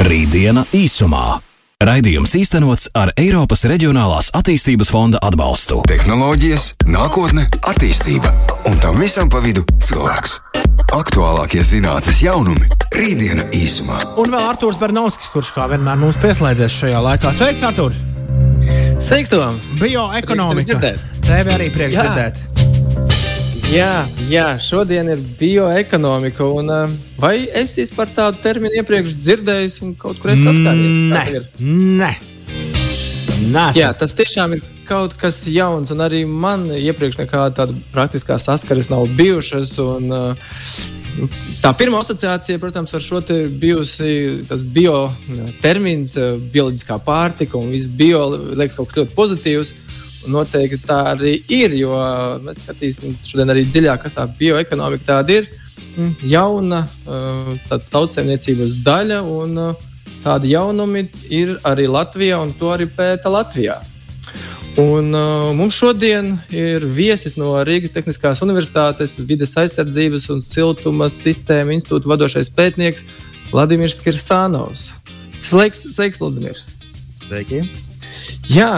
Rītdiena īsumā. Raidījums īstenots ar Eiropas Reģionālās attīstības fonda atbalstu. Tehnoloģijas, nākotne, attīstība un tam visam pa vidu cilvēks. Aktuālākie zinātnīs jaunumi - Rītdiena īsumā. Un vēl Arthurs Bernovskis, kurš kā vienmēr mums pieslēdzies šajā laikā. Sveiks, Artur! Sveiks, Tom! Bioekonomika. Tevi arī prieks Jā. dzirdēt. Jā, jā, šodien ir bioekonomika. Un, uh, vai esi par tādu terminu iepriekš dzirdējis un kaut kur esi saskāries? Kā Nē, nē. Nē, Jā, tas tiešām ir kaut kas jauns, un arī man iepriekš nekāda tāda praktiskā saskares nav bijušas. Un, uh, tā pirmā asociācija, protams, ar šo te bijusi tas bio termins, uh, bioloģiskā pārtika un viss bio liekas kaut kas ļoti pozitīvs. Un noteikti tā arī ir, jo mēs skatīsim šodien arī dziļāk, kas tā bioekonomika tāda ir. Mm, Jauna tā tautsēmniecības daļa, un uh, tādi jaunumi ir arī Latvijā, un to arī pēta Latvijā. Un, uh, mums šodien ir viesis no Rīgas Tehniskās Universitātes, vides aizsardzības un siltuma sistēma institūta vadošais pētnieks Vladimirs Kirsānovs. Sveiks, sveiks Vladimir! Sveiki! Jā,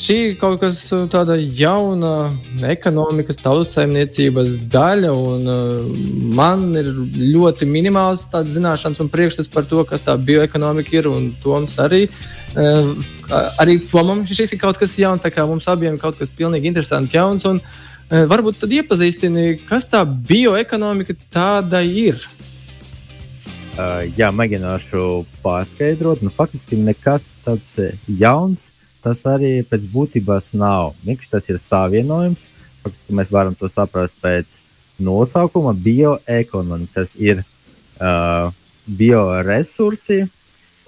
šī ir kaut kas uh, tāda jauna ekonomikas, tautsājumniecības daļa, un uh, man ir ļoti minimāls tāds zināšanas un priekšstats par to, kas tā bioekonomika ir, un Toms arī. Arī Tomam šis ir kaut kas jauns, tā kā mums abiem kaut kas pilnīgi interesants jauns, un eh, varbūt tad iepazīstini, kas tā bioekonomika tāda ir. Uh, jā, mēģināšu pārskaidrot. Nu, faktiski nekas tāds eh, jauns. Tas arī pēc būtības nav. Vienkārši tas ir savienojums. Faktiski mēs varam to saprast pēc nosaukuma bioekonomika. Tas ir uh, bioresursi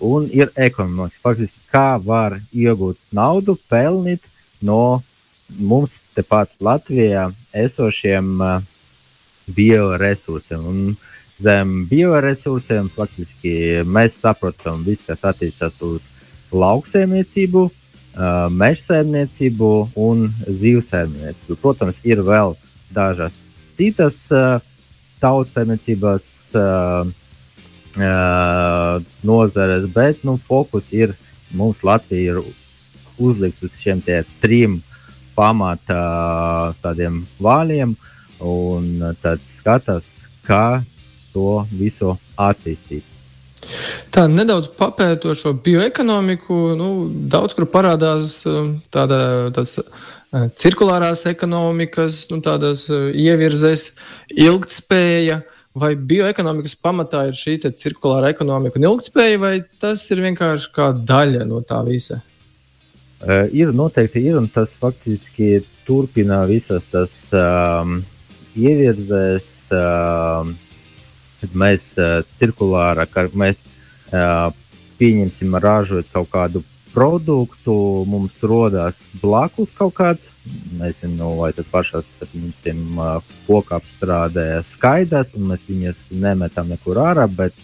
un ir ekonomikas. Faktiski kā var iegūt naudu, pelnīt no mums tepat Latvijā esošiem uh, bioresursiem. Un zem bioresursiem faktiski mēs saprotam visu, kas attiecas uz lauksēmniecību, uh, mežsēmniecību un zivsēmniecību. Protams, ir vēl dažas citas uh, tautsēmniecības uh, uh, nozares, bet nu, fokus ir mums Latvija ir uzlikts uz šiem trim pamata tādiem vāļiem, un tad skatās, kā to visu attīstīt. Tā nedaudz papētot šo bioekonomiku, nu, daudz kur parādās um, tāda, tāds uh, cirkulārās ekonomikas, nu, tādas uh, ievirzes, ilgtspēja. Vai bioekonomikas pamatā ir šī cirkulāra ekonomika un ilgtspēja, vai tas ir vienkārši kā daļa no tā visa? Uh, ir noteikti ir, un tas faktiski turpina visas tas um, ievirzes, um, kad mēs uh, cirkulāra, ka mēs uh, pieņemsim, ražot kaut kādu produktu, mums rodas blakus kaut kāds, nezinu, vai tas pašas, piemēram, uh, koku apstrādē skaidrs, un mēs viņas nemetam nekur ārā, bet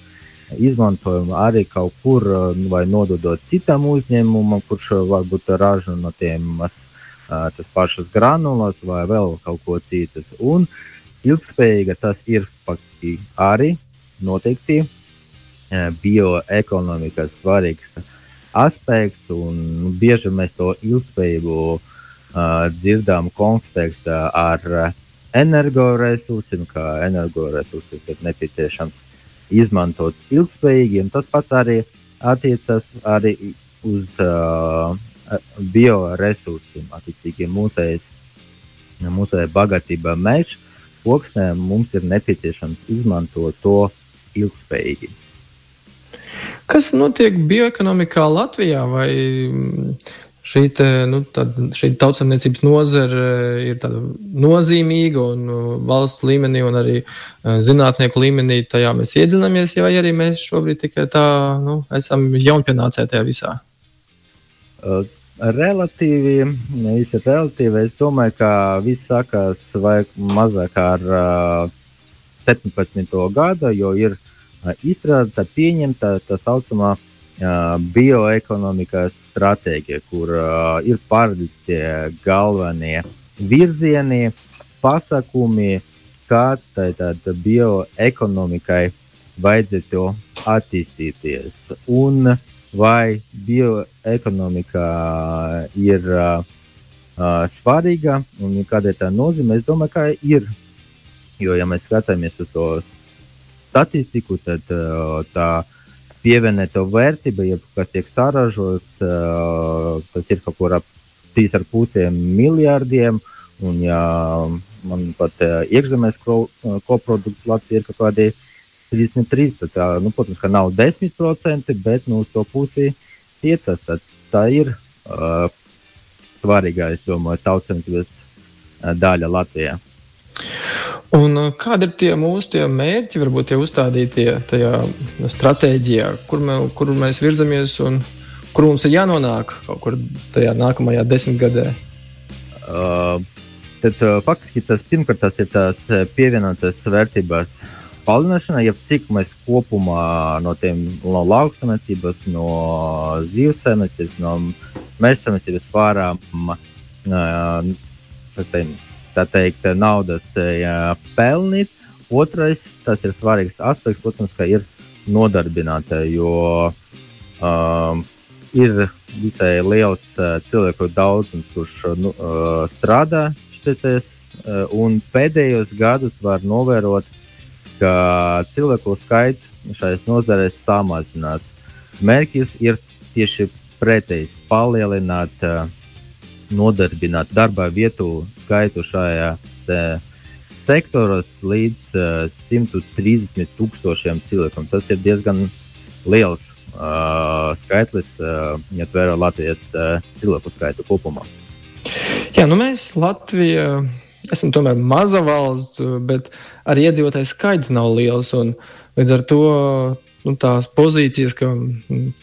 izmantojam arī kaut kur uh, vai nododot citam uzņēmumam, kurš uh, varbūt ražo no tiem uh, tas pašas granulas vai vēl kaut ko citas. Un ilgspējīga tas ir arī noteikti eh, bioekonomikas svarīgs aspekts, un bieži mēs to ilgspējību uh, dzirdam kontekstā ar uh, energoresursiem, kā energoresursus ir nepieciešams izmantot ilgspējīgi, un tas pats arī attiecas arī uz uh, bioresursiem, attiecīgi mūsējas, mūsēja bagātība meža koksnēm mums ir nepieciešams izmantot to ilgspējīgi. Kas notiek bioekonomikā Latvijā? Vai mm, šī, te, nu, tad, šī tautsamniecības nozare ir tāda nozīmīga un uh, valsts līmenī un arī uh, zinātnieku līmenī tajā mēs iedzinamies, vai arī mēs šobrīd tikai tā nu, esam jaunpienācēji tajā visā? Uh, Relatīvi, viss ir relatīvi. Es domāju, ka viss sākās mazāk ar uh, 17. gada, jo ir uh, izstrādāta, pieņemta tā saucamā uh, bioekonomikas stratēģija, kur uh, ir paredzēti tie galvenie virzieni, pasakumi, kā tai bioekonomikai vajadzētu attīstīties. Un vai bioekonomika ir uh, uh, svarīga un kāda ir tā nozīme? Es domāju, ka ir. Jo, ja mēs skatāmies uz to statistiku, tad uh, tā pievienotā vērtība, ja kas tiek saražots, uh, tas ir kaut kur ap 3,5 miljardiem. Un, ja man pat uh, iekšzemes koprodukts Latvijā ir kaut kādi 33, tad, tā, nu, protams, ka nav 10%, bet nu, uz to pusi piecas. Tad tā ir uh, svarīgā, es domāju, tautsēmniecības daļa Latvijā. Un kādi ir tie mūsu tie mērķi, varbūt tie uzstādītie tajā stratēģijā, kur, mē, kur mēs virzamies un kur mums ir jānonāk kaut kur tajā nākamajā desmitgadē? Uh, tad, uh, faktiski tas pirmkārt tas ir tās pievienotās vērtības palielināšana, ja cik mēs kopumā no tiem no lauksaimniecības, no zivsaimniecības, no mežsaimniecības varam tā teikt, naudas pelnīt. Otrais, tas ir svarīgs aspekts, protams, ir nodarbināta, jo um, ir visai liels uh, cilvēku daudzums, kurš nu, uh, strādā šitēs, uh, un pēdējos gadus var novērot, ka cilvēku skaits šajās nozarēs samazinās. Mērķis ir tieši pretējs - palielināt, nodarbināt darba vietu skaitu šajā sektoros līdz 130 tūkstošiem cilvēkiem. Tas ir diezgan liels uh, skaitlis, uh, ņemot vērā Latvijas uh, cilvēku skaitu kopumā. Jā, nu mēs Latvijā esam tomēr maza valsts, bet arī iedzīvotāju skaits nav liels. Līdz ar to nu, tās pozīcijas, ka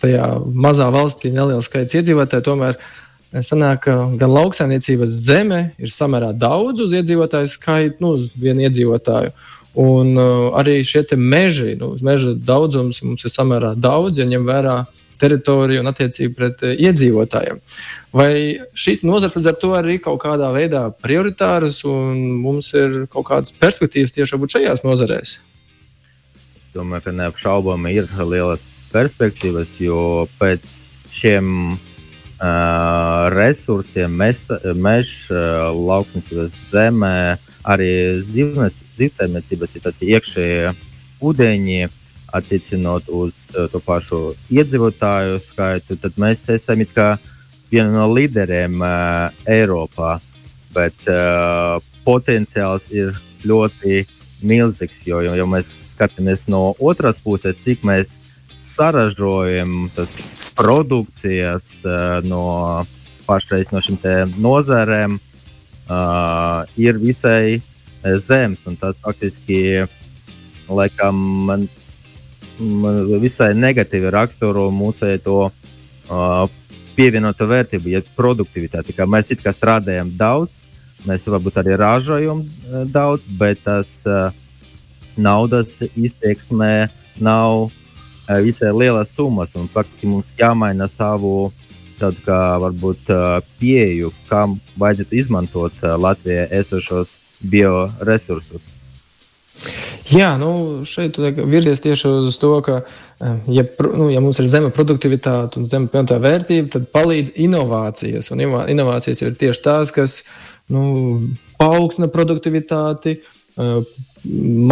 tajā mazā valstī neliels skaits iedzīvotāju, tomēr sanāk, ka gan lauksaimniecības zeme ir samērā daudz uz iedzīvotāju skaitu, nu, uz vienu iedzīvotāju. Un uh, arī šie meži, nu, meža daudzums mums ir samērā daudz, ja ņem vērā teritoriju un attiecību pret uh, iedzīvotājiem. Vai šīs nozares līdz ar to arī kaut kādā veidā prioritāras un mums ir kaut kādas perspektīvas tieši šajās nozarēs? Domāju, ka neapšaubāmi ir lielas perspektīvas, jo pēc šiem uh, resursiem, meža, mež, uh, lauksnes zemē, arī zivsaimniecības ir tas iekšējie ūdeņi, attiecinot uz uh, to pašu iedzīvotāju skaitu, tad mēs esam viena no līderiem uh, Eiropā. Bet uh, potenciāls ir ļoti milzīgs. Jo, jo, jo mēs skatāmies no otras puses, cik mēs saražojam produkcijas uh, no pašreiz no šīm nozarēm, uh, ir visai zems. Tas faktiski laikam, man, visai negatīvi raksturo mūsu to uh, pievienoto vērtību, ja produktivitāti. Mēs it kā strādājam daudz, Mēs varbūt arī ražojam daudz, bet tas uh, naudas izteiksmē nav uh, visai lielas summas. Faktiski mums jāmaina savu tādu kā varbūt uh, pieeju, kam vajadzētu izmantot uh, Latvijā esošos bioresursus. Jā, nu šeit virzies tieši uz to, ka, ja, nu, ja mums ir zema produktivitāte un zema pievienotā vērtība, tad palīdz inovācijas. Un inovācijas ir tieši tās, kas nu, paaugstina produktivitāti,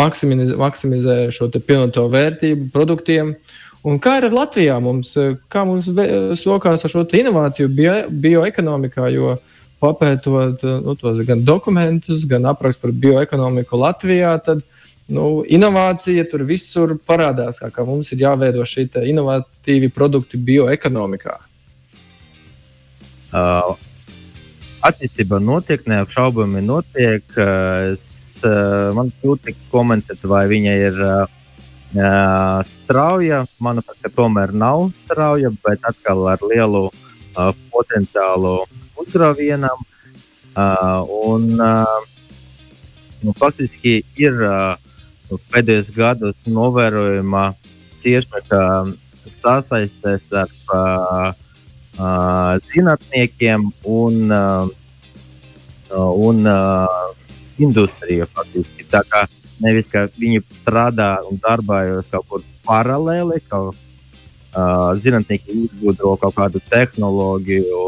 maksimizē, maksimizē šo pievienoto vērtību produktiem. Un kā ir ar Latvijā? Mums, kā mums sokās ar šo inovāciju bio, bioekonomikā? Jo papētot nu, tos gan dokumentus, gan aprakstu par bioekonomiku Latvijā, tad nu, inovācija tur visur parādās. Kā, kā mums ir jāveido šī inovatīvi produkti bioekonomikā. Uh, attīstība notiek, neapšaubāmi notiek. Es, man grūti komentēt, vai viņa ir uh, strauja. Manuprāt, tomēr nav strauja, bet atkal ar lielu uh, potenciālu uzrāvienam. Uh, un, uh, nu, faktiski ir uh, pēdējos gados novērojama cieša sasaistes ar uh, uh, zinātniekiem un, uh, un uh, industriju. Faktiski. Tā kā Nevis, ka viņi strādā un darbojas kaut kur paralēli, ka uh, zinātnieki izgudro kaut kādu tehnoloģiju,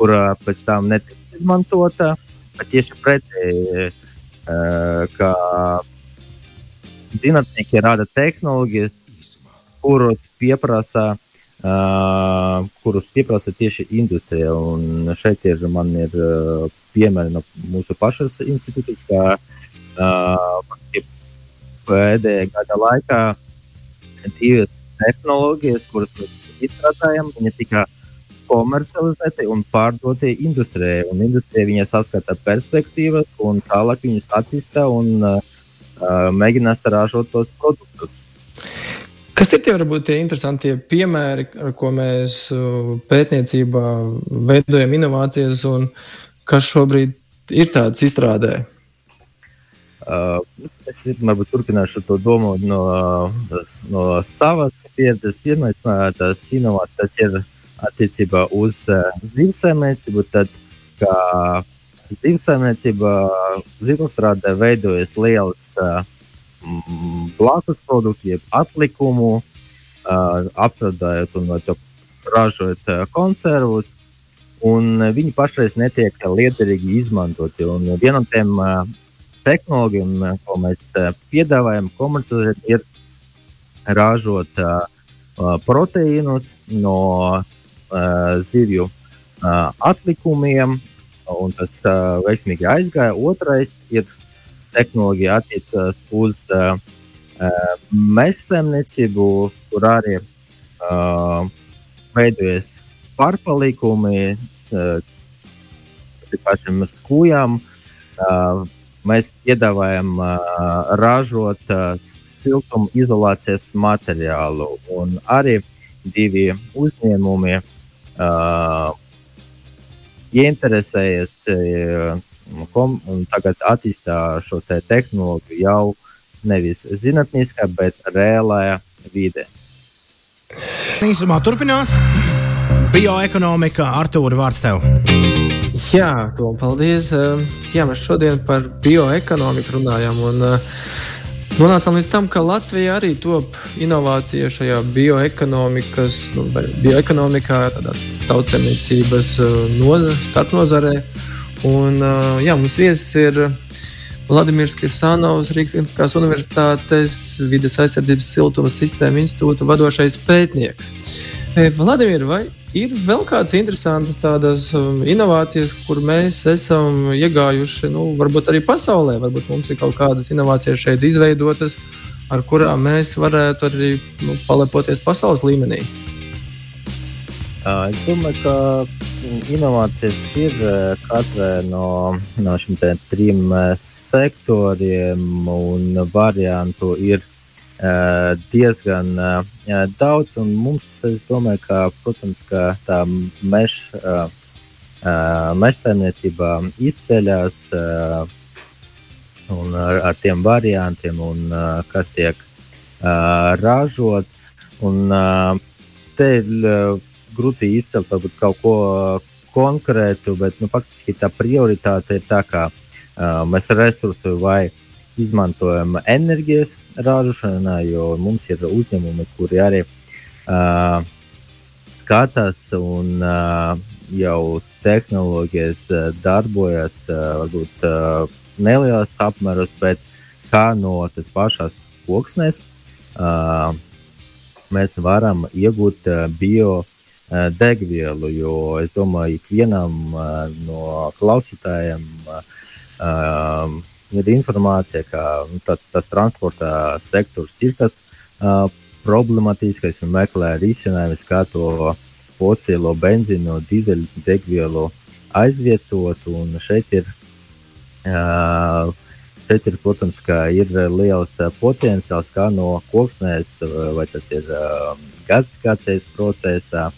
kura pēc tam netiek izmantota, bet tieši pretēji, uh, ka zinātnieki rada tehnoloģijas, kuras pieprasa uh, Uh, kurus pieprasa tieši industrija. Un šeit ir, man ir uh, piemēri no mūsu pašas institūcijas, ka uh, pēdējā gada laikā divas tehnoloģijas, kuras mēs izstrādājam, viņa tika komercializēti un pārdoti industrijai. Un industrijai viņa saskata perspektīvas, un tālāk viņas attīsta un uh, mēģinās ražot tos produktus. Kas ir tie varbūt tie interesantie piemēri, ar ko mēs uh, pētniecībā veidojam inovācijas, un kas šobrīd ir tāds izstrādē? Uh, es varbūt turpināšu to domu no, no savas pieredzes. Pirmais, tas inovācijas ir attiecībā uz uh, zivsaimniecību. Tad, kā zivsaimniecībā zivsrādē veidojas liels uh, blakus produktu, jeb atlikumu, uh, apstrādājot un ražojot uh, konservus. Un viņi pašreiz netiek liederīgi izmantoti. Un viena no tiem uh, tehnoloģijām, ko mēs uh, piedāvājam, komercializēt, ir ražot uh, proteīnus no uh, zivju atlikumiem, un tas veiksmīgi aizgāja. Otrais ir tehnoloģija attiecas uz uh, uh, meža saimniecību, kur arī veidojas pārpalikumi pašiem skūjām. Mēs piedāvājam ražot siltumizolācijas materiālu, un arī divi uzņēmumi uh, ieinteresējas. Uh, kom, un tagad attīstā šo te tehnoloģiju jau nevis zinātniskā, bet reālajā vidē. Īsumā turpinās bioekonomika. Artūri, vārds tev! Jā, Tom, paldies. Jā, mēs šodien par bioekonomiku runājam. Un, Nonācām līdz tam, ka Latvija arī top inovācija šajā bioekonomikas, nu, bioekonomikā, tādā tautsēmniecības noza, starpnozarē. Un, jā, mums viesis ir Vladimirs Kirsanovs, Rīgas Tehniskās Universitātes vides aizsardzības siltuma sistēma institūta vadošais pētnieks. Vladimir, vai ir vēl kādas interesantas tādas inovācijas, kur mēs esam iegājuši, nu, varbūt arī pasaulē, varbūt mums ir kaut kādas inovācijas šeit izveidotas, ar kurām mēs varētu arī nu, palepoties pasaules līmenī? Es domāju, ka inovācijas ir katrai no, no šiem trim sektoriem, un variantu ir diezgan daudz. Mums, es domāju, ka, protams, ka tā meža mežsaimniecībā izceļas un ar, ar tiem variantiem, un, kas tiek ražots. Un, te ir grūti izcelt varbūt, kaut ko konkrētu, bet nu, faktiski tā prioritāte ir tā, ka mēs resursu vai izmantojam enerģijas ražošanā, jo mums ir uzņēmumi, kuri arī uh, skatās un uh, jau tehnoloģijas uh, darbojas uh, varbūt uh, nelielos apmēros, bet kā no tas pašās koksnes uh, mēs varam iegūt uh, bio Eh, degvielu. Jo es domāju, ikvienam eh, no klausītājiem um, ir informācija, ka nu, tas, tas transporta sektors ir tas uh, problemātiskais un meklē risinājumus, kā to fosilo benzīnu, dīzeļu degvielu aizvietot. Un šeit ir, uh, šeit ir, protams, ir liels potenciāls kā no koksnēs, vai tas ir uh, gasifikācijas procesā,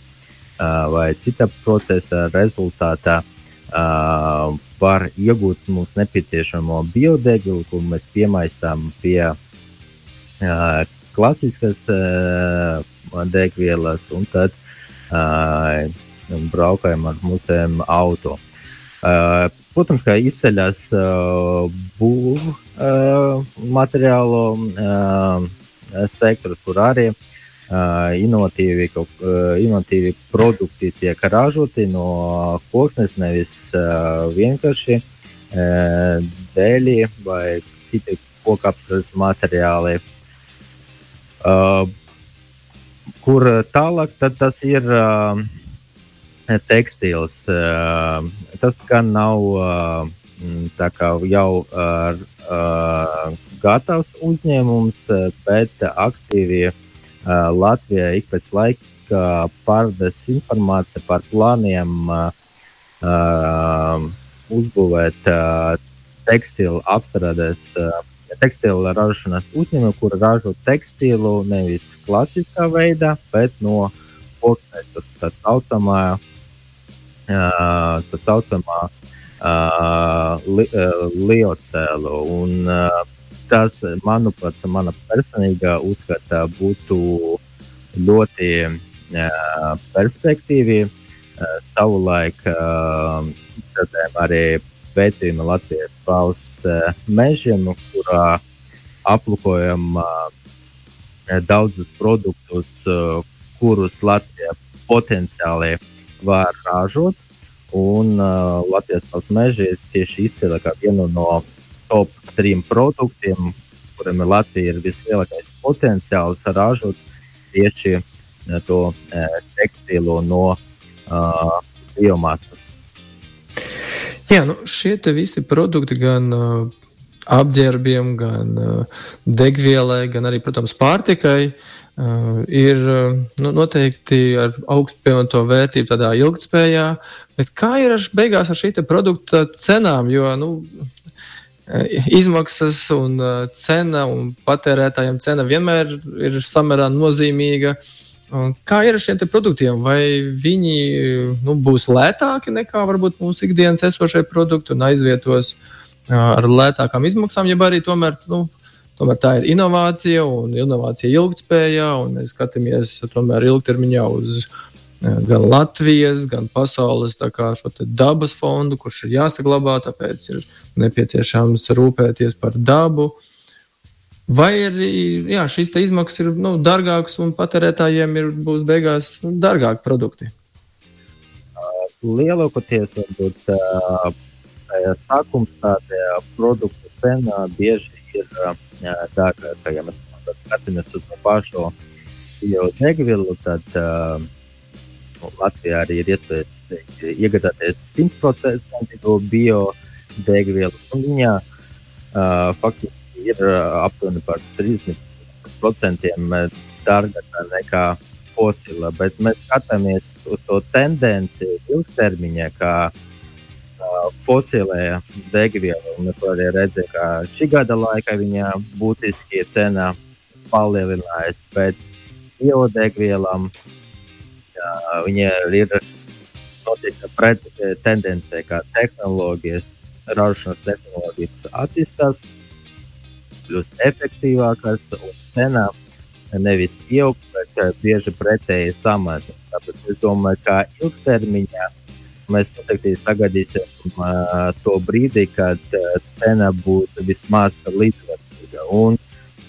vai cita procesa rezultātā uh, var iegūt mums nepieciešamo biodegvielu, ko mēs piemaisām pie uh, klasiskas uh, degvielas, un tad uh, braukājam ar mūsu auto. Uh, protams, ka izceļas būvniecības materiālu sektors, kur arī inovatīvi, inovatīvi produkti tiek ražoti no koksnes, nevis vienkārši dēļi vai citi kokapstrādes materiāli. Kur tālāk tas ir tekstils. Tas gan nav jau gatavs uzņēmums, bet aktīvi Latvijai ik pēc laika pārdes informācija par plāniem uzbūvēt tekstilu apstrādes, tekstilu ražošanas uzņēmumu, kur ražo tekstilu nevis klasiskā veidā, bet no koksnes, tā saucamā, tā saucamā li, liocēlu. Un, tas, manuprāt, mana personīgā uzskata būtu ļoti perspektīvi. Savulaik izstrādājām arī pētījumu Latvijas valsts mežiem, kurā aplūkojam daudzus produktus, kurus Latvija potenciāli var ražot. Un uh, Latvijas valsts meži tieši izcēla kā vienu no top trim produktiem, kuriem Latvija ir vislielākais potenciāls ražot tieši uh, to uh, tekstilu no uh, biomasas. Jā, nu šie visi produkti gan uh, apģērbiem, gan uh, degvielai, gan arī, protams, pārtikai. Uh, ir nu, noteikti ar augstu pievienoto vērtību tādā ilgspējā, bet kā ir ar, beigās ar šī produkta cenām? Jo nu, izmaksas un cena un patērētājiem cena vienmēr ir samērā nozīmīga. Kā ir ar šiem produktiem? Vai viņi nu, būs lētāki nekā varbūt mūsu ikdienas esošie produkti un aizvietos ar lētākām izmaksām, ja arī tomēr nu, Tomēr tā ir inovācija un inovācija ilgspējā, un mēs skatāmies tomēr ilgtermiņā uz eh, gan Latvijas, gan pasaules dabas fondu, kurš ir jāsaglabā, tāpēc ir nepieciešams rūpēties par dabu. Vai arī jā, šīs izmaksas ir nu, dārgākas un patērētājiem ir, būs beigās dārgāki produkti? Lielākoties varbūt sākums tādajā produktu cenā bieži ir dārgāk. Ja mēs skatāmies uz pašu biodegvielu, tad uh, Latvijā arī ir iespējas iegādāties simtprocentīgo biodegvielu. Viņa uh, faktiski ir uh, aptuveni par 30% dārgāka nekā fosila, bet mēs skatāmies uz to tendenci ilgtermiņā, kā uh, fosilē degviela. Mēs arī redzam, ka šī gada laikā viņa būtiski cena palielinājās, bet biodegvielām viņa ir noteikti pret tendencē, ka tehnoloģijas, ražošanas tehnoloģijas attīstās, kļūst efektīvākas un cena nevis pieaug, bet bieži pretēji samazinās. Tāpēc es domāju, ka ilgtermiņā mēs noteikti sagaidīsim uh, to brīdi, kad uh, cena būs vismaz līdzvērtīga. Un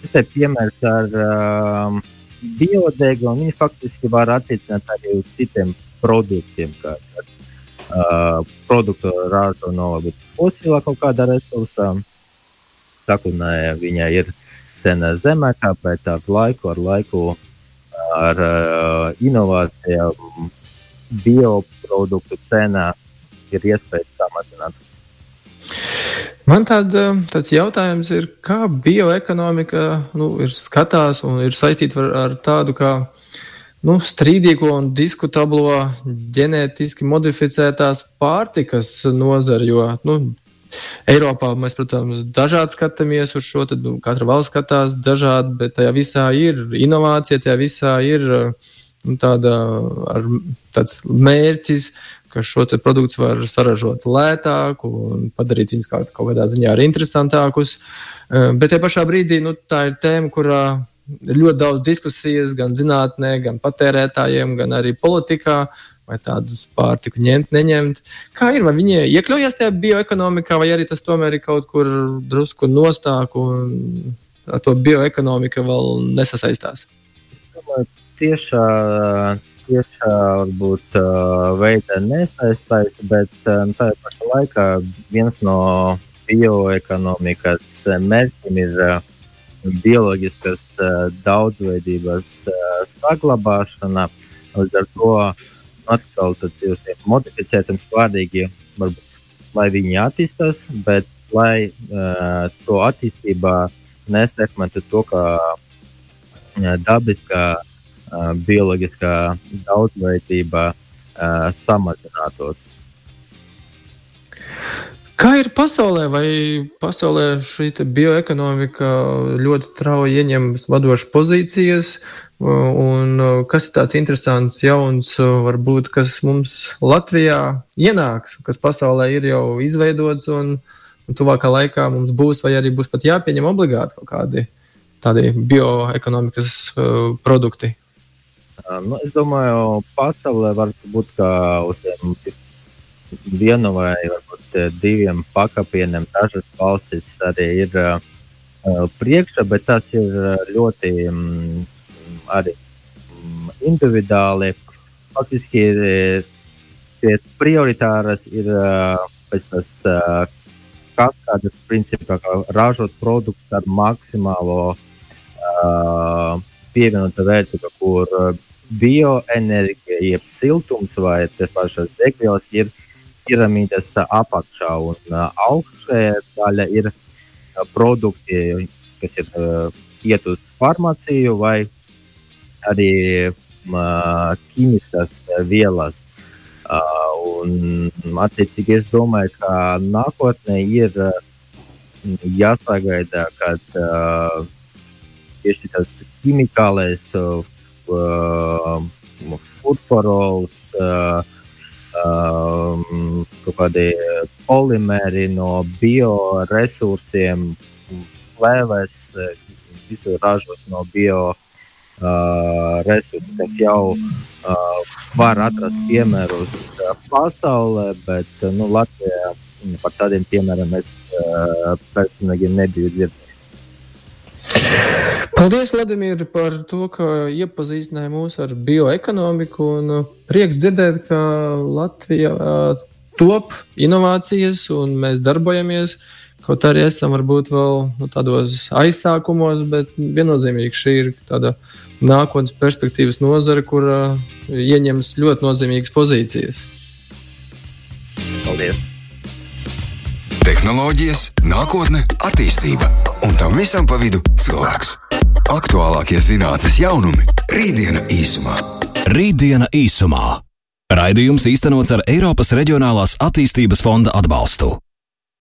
šis ir piemērs ar uh, biodegvielu, un viņi faktiski var attiecināt arī uz citiem produktiem. Kā, uh, produktu ražo no fosilā kaut kāda resursa. Sakunē viņa ir cena zemākā, bet ar laiku, ar laiku, ar uh, inovācijām bioproduktu cena ir iespējas samazināt. Man tād, tāds jautājums ir, kā bioekonomika nu, ir skatās un ir saistīta ar, ar tādu kā nu, strīdīgo un diskutablo ģenētiski modificētās pārtikas nozari. Jo nu, Eiropā mēs, protams, dažādi skatāmies uz šo, tad nu, katra valsts skatās dažādi, bet tajā visā ir inovācija, tajā visā ir uh, nu, tāda, ar, tāds mērķis, ka šo produktu var saražot lētāk un padarīt viņus kaut, kaut kādā ziņā arī interesantākus. Eh, bet tajā pašā brīdī nu, tā ir tēma, kurā ir ļoti daudz diskusijas gan zinātnē, gan patērētājiem, gan arī politikā. vai tādus pārtiku ņemt, neņemt. Kā ir, vai viņi iekļaujas tajā bioekonomikā, vai arī tas tomēr ir kaut kur drusku nostāk un ar to bioekonomika vēl nesasaistās? Tiešā, tiešā varbūt veidā nesaistās, bet tā pašā laikā viens no bioekonomikas mērķiem ir bioloģiskas daudzveidības saglabāšana. Līdz ar to atkal jūs modificējat svārīgi, varbūt, lai viņi attīstās, bet lai uh, to attīstībā nesekmētu to, ka uh, dabiskā, uh, bioloģiskā daudzveidība samazinātos. Kā ir pasaulē, vai pasaulē šī bioekonomika ļoti strauji ieņem vadošas pozīcijas, un kas ir tāds interesants, jauns, varbūt, kas mums Latvijā ienāks, kas pasaulē ir jau izveidots, un, un tuvākā laikā mums būs, vai arī būs pat jāpieņem obligāti kaut kādi tādi bioekonomikas produkti? Nu, es domāju, pasaulē var būt kā uz tiem vienu vai varbūt eh, diviem pakapieniem. Dažas valstis arī ir uh, priekšā, bet tas ir ļoti um, arī um, individuāli. Faktiski ir prioritāras ir uh, pēc tas uh, kaskādas principā, kā ražot produktu ar maksimālo uh, pievienotu vērtību, kur bioenerģija, jeb siltums vai tas pašas degvielas ir piramīdas apakšā un augšējā daļa ir produkti, kas ir iet uz farmāciju vai arī ķīmiskas vielas. Un, attiecīgi, es domāju, ka nākotnē ir jāsagaida, kad tieši tas ķīmikālais furforols, uh, um, kaut kādi polimeri no bioresursiem, plēves, visu ražot no bio. Uh, resursi, kas jau uh, var atrast piemērus uh, pasaulē, bet uh, nu, Latvijā par tādiem piemēriem es uh, personīgi nebiju dzirdējis. Paldies, Vladimir, par to, ka iepazīstināji mūs ar bioekonomiku. Uh, prieks dzirdēt, ka Latvija uh, top inovācijas un mēs darbojamies. Kaut arī esam varbūt vēl nu, tādos aizsākumos, bet viennozīmīgi šī ir tāda nākotnes perspektīvas nozare, kur uh, ieņems ļoti nozīmīgas pozīcijas. Paldies! Tehnoloģijas, nākotne, attīstība un tam visam pa vidu cilvēks. Aktuālākie zinātnīs jaunumi - Rītdiena īsumā. Rītdiena īsumā. Raidījums īstenots ar Eiropas Reģionālās attīstības fonda atbalstu.